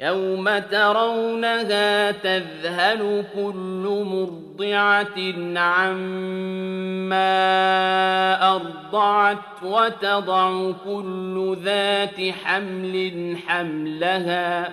يوم ترونها تذهل كل مرضعة عما أرضعت وتضع كل ذات حمل حملها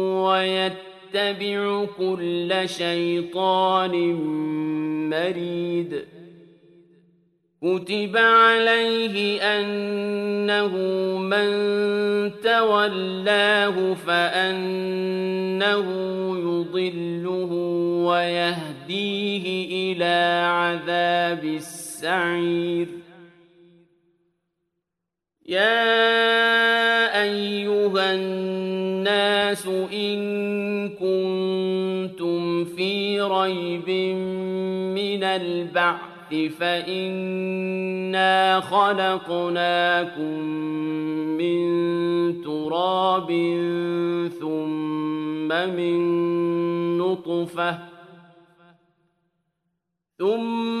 ويتبع كل شيطان مريد. كتب عليه أنه من تولاه فأنه يضله ويهديه إلى عذاب السعير. يا أيها الناس إن كنتم في ريب من البعث فإنا خلقناكم من تراب ثم من نطفة ثم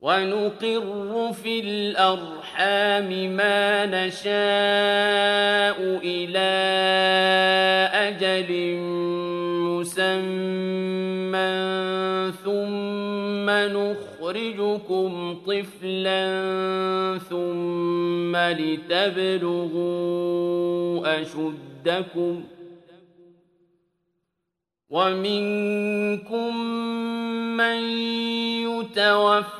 ونقر في الأرحام ما نشاء إلى أجل مسمى ثم نخرجكم طفلا ثم لتبلغوا أشدكم ومنكم من يتوفى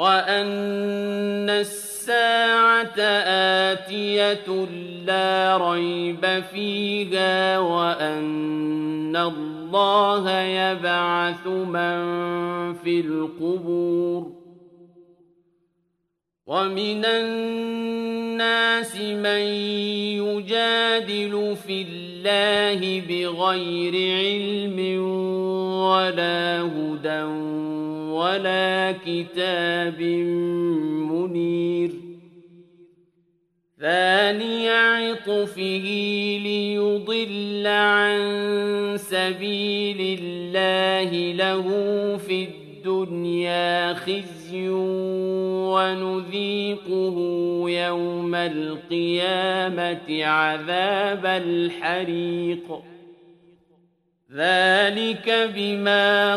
وأن الساعة آتية لا ريب فيها وأن الله يبعث من في القبور ومن الناس من يجادل في الله بغير علم ولا هدى ولا كتاب منير. ثاني عطفه ليضل عن سبيل الله له في الدنيا خزي ونذيقه يوم القيامة عذاب الحريق. ذلك بما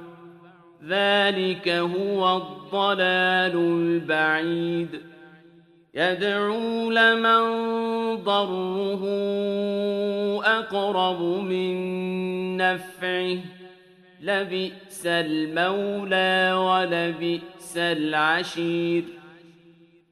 ذلك هو الضلال البعيد. يدعو لمن ضره أقرب من نفعه. لبئس المولى ولبئس العشير.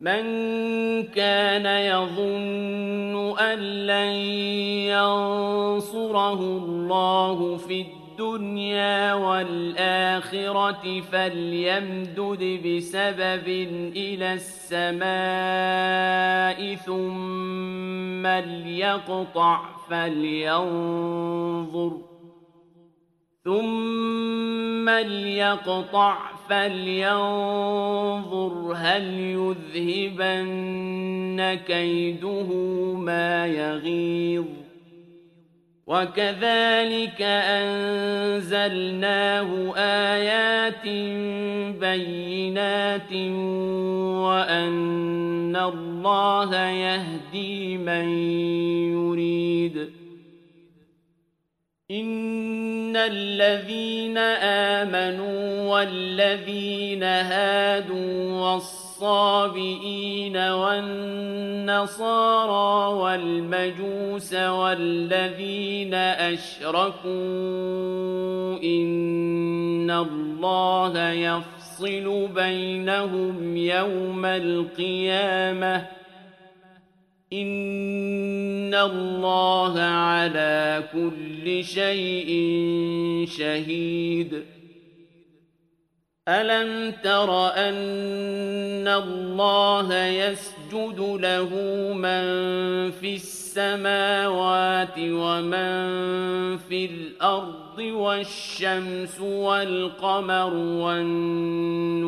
من كان يظن أن لن ينصره الله في الدنيا والآخرة فليمدد بسبب إلى السماء ثم ليقطع فلينظر ثم ليقطع فلينظر هل يذهبن كيده ما يغيظ. وكذلك أنزلناه آيات بينات وأن الله يهدي من يريد. إن الذين آمنوا والذين هادوا والصابئين والنصارى والمجوس والذين أشركوا إن الله يفصل بينهم يوم القيامة إن الله على كل شيء شهيد. ألم تر أن الله يسجد له من في السماوات ومن في الأرض والشمس والقمر والنجوم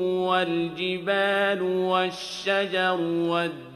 والجبال والشجر والدين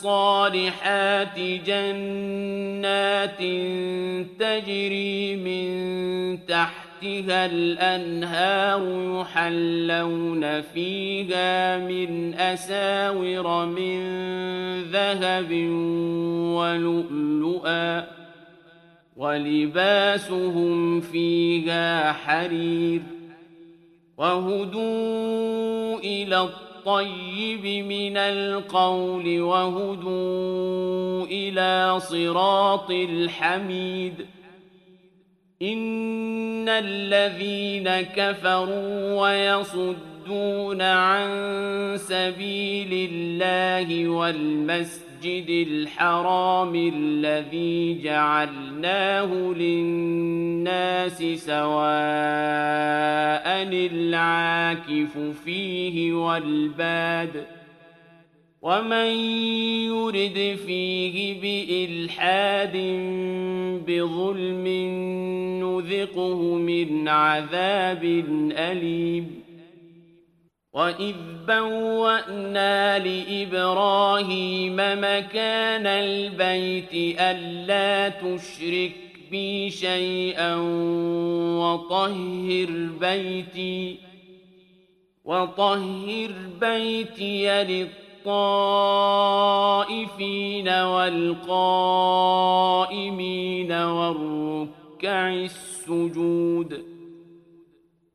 الصالحات جنات تجري من تحت تحتها الأنهار يحلون فيها من أساور من ذهب ولؤلؤا ولباسهم فيها حرير وهدوا إلى الطيب من القول وهدوا إلى صراط الحميد. إن الذين كفروا ويصدون عن سبيل الله والمسجد الحرام الذي جعلناه للناس سواء العاكف فيه والباد ۖ ومن يرد فيه بإلحاد بظلم نذقه من عذاب أليم وإذ بوأنا لإبراهيم مكان البيت ألا تشرك بي شيئا وطهر بيتي وطهر بيتي للطهر الطائفين والقائمين والركع السجود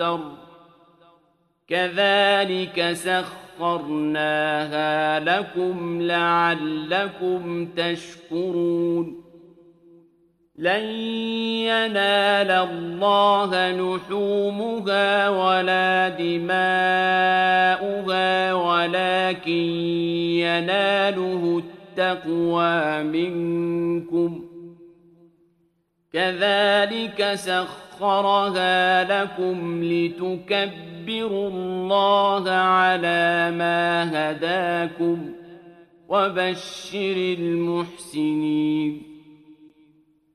مفتر كذلك سخرناها لكم لعلكم تشكرون لن ينال الله لحومها ولا دماؤها ولكن يناله التقوى منكم كذلك سخر سخرها لكم لتكبروا الله على ما هداكم وبشر المحسنين.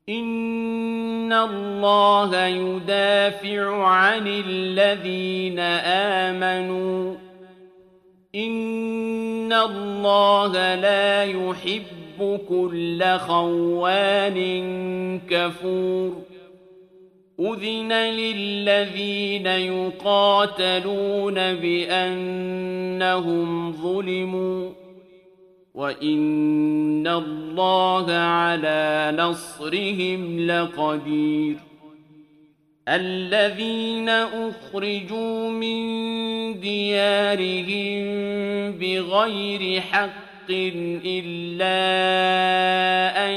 إن الله يدافع عن الذين آمنوا. إن الله لا يحب كل خوان كفور. أذن للذين يقاتلون بأنهم ظلموا. وإن الله على نصرهم لقدير. الذين أخرجوا من ديارهم بغير حق إلا أن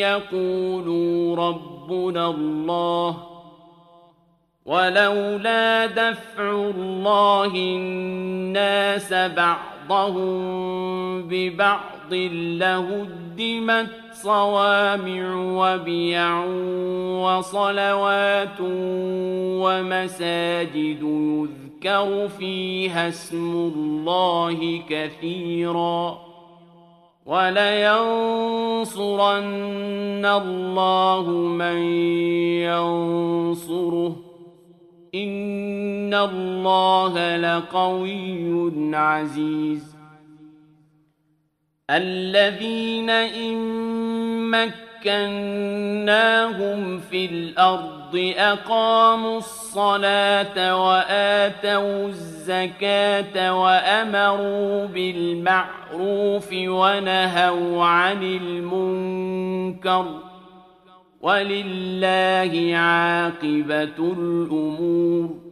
يقولوا رب ربنا الله ولولا دفع الله الناس بعضهم ببعض لهدمت صوامع وبيع وصلوات ومساجد يذكر فيها اسم الله كثيراً ولينصرن الله من ينصره إن الله لقوي عزيز الذين إن مكناهم في الأرض أقاموا الصلاة وآتوا الزكاة وأمروا بالمعروف ونهوا عن المنكر ولله عاقبة الأمور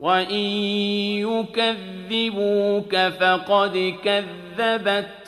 وإن يكذبوك فقد كذبت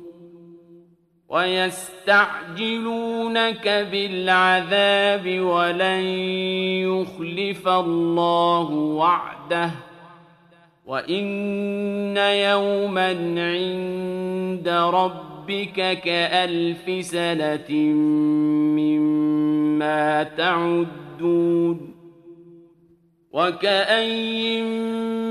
ويستعجلونك بالعذاب ولن يخلف الله وعده وإن يوما عند ربك كألف سنة مما تعدون وكأين من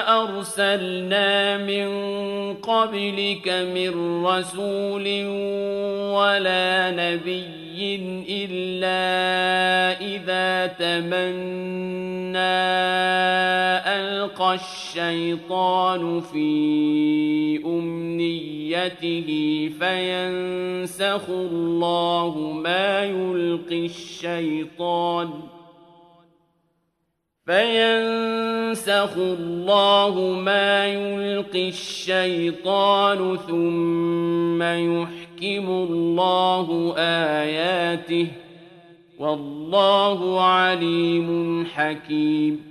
أرسلنا من قبلك من رسول ولا نبي إلا إذا تمنى ألقى الشيطان في أمنيته فينسخ الله ما يلقي الشيطان ۖ فينسخ الله ما يلقي الشيطان ثم يحكم الله آياته والله عليم حكيم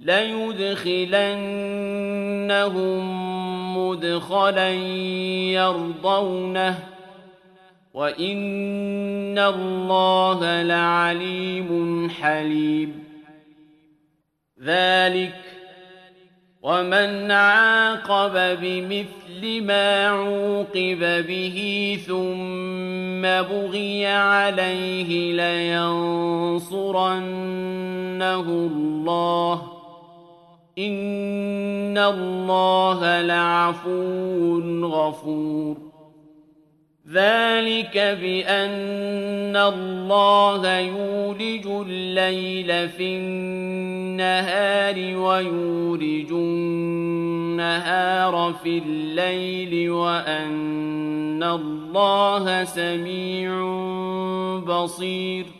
ليدخلنهم مدخلا يرضونه وإن الله لعليم حليم. ذلك ومن عاقب بمثل ما عوقب به ثم بغي عليه لينصرنه الله إن الله لعفو غفور. ذلك بأن الله يولج الليل في النهار ويولج النهار في الليل وأن الله سميع بصير.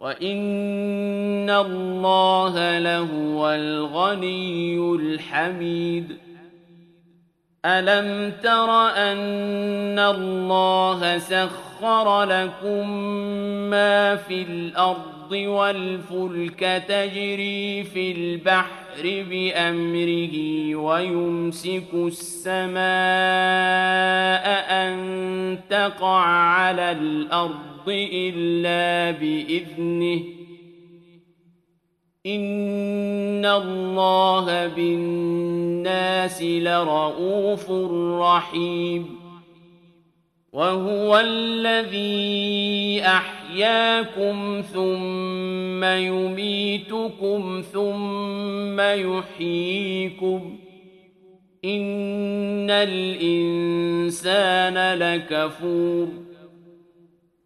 وإن الله لهو الغني الحميد ألم تر أن الله سخر لكم ما في الأرض والفلك تجري في البحر بأمره ويمسك السماء أن تقع على الأرض إلا بإذنه إن الله بالناس لرؤوف رحيم وهو الذي أحياكم ثم يميتكم ثم يحييكم إن الإنسان لكفور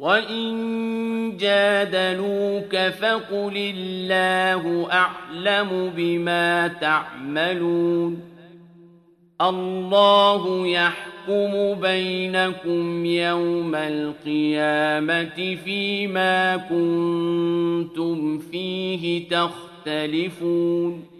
وإن جادلوك فقل الله أعلم بما تعملون الله يحكم بينكم يوم القيامة فيما كنتم فيه تختلفون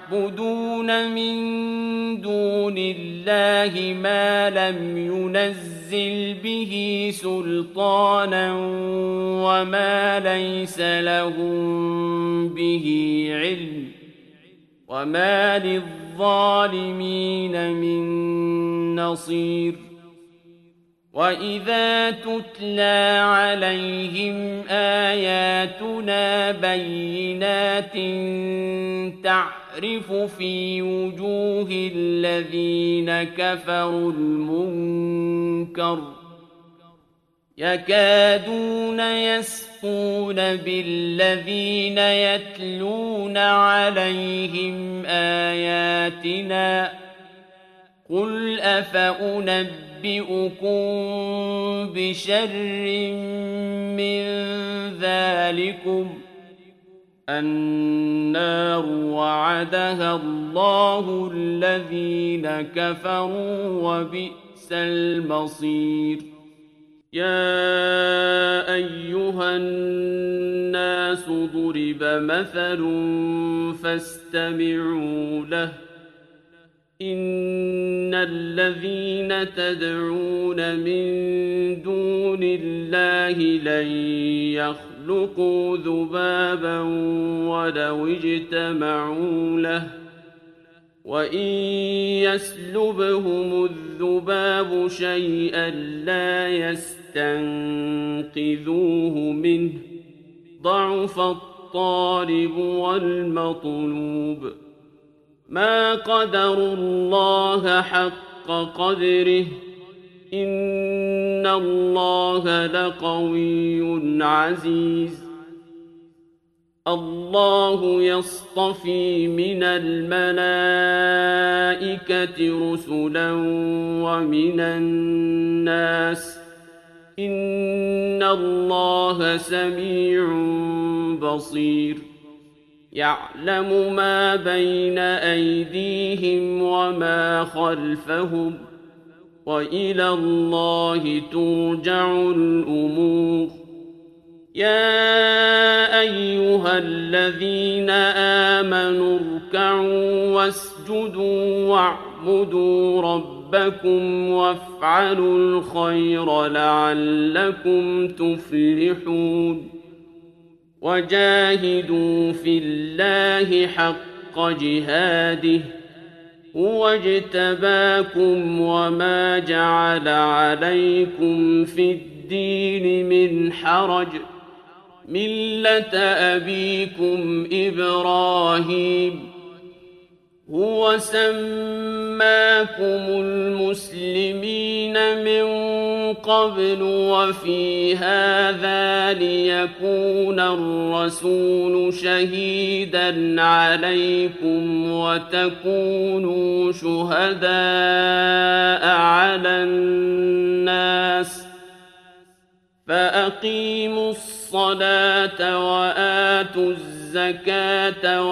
ويعبدون من دون الله ما لم ينزل به سلطانا وما ليس لهم به علم وما للظالمين من نصير وإذا تتلى عليهم آياتنا بينات تعرف في وجوه الذين كفروا المنكر يكادون يسقون بالذين يتلون عليهم آياتنا قل أفأنبئ أنبئكم بشر من ذلكم النار وعدها الله الذين كفروا وبئس المصير. يا أيها الناس ضرب مثل فاستمعوا له. إن الذين تدعون من دون الله لن يخلقوا ذبابا ولو اجتمعوا له وإن يسلبهم الذباب شيئا لا يستنقذوه منه ضعف الطالب والمطلوب ما قدروا الله حق قدره إن الله لقوي عزيز. الله يصطفي من الملائكة رسلا ومن الناس. إن الله سميع بصير. يعلم ما بين أيديهم وما خلفهم. وإلى الله ترجع الأمور. يا أيها الذين آمنوا اركعوا واسجدوا واعبدوا ربكم وافعلوا الخير لعلكم تفلحون. وجاهدوا في الله حق جهاده. هو اجتباكم وما جعل عليكم في الدين من حرج. ملة أبيكم إبراهيم. هو سماكم المسلمين من قبل وفي هذا ليكون الرسول شهيدا عليكم وتكونوا شهداء على الناس فأقيموا الصلاة وآتوا الزكاة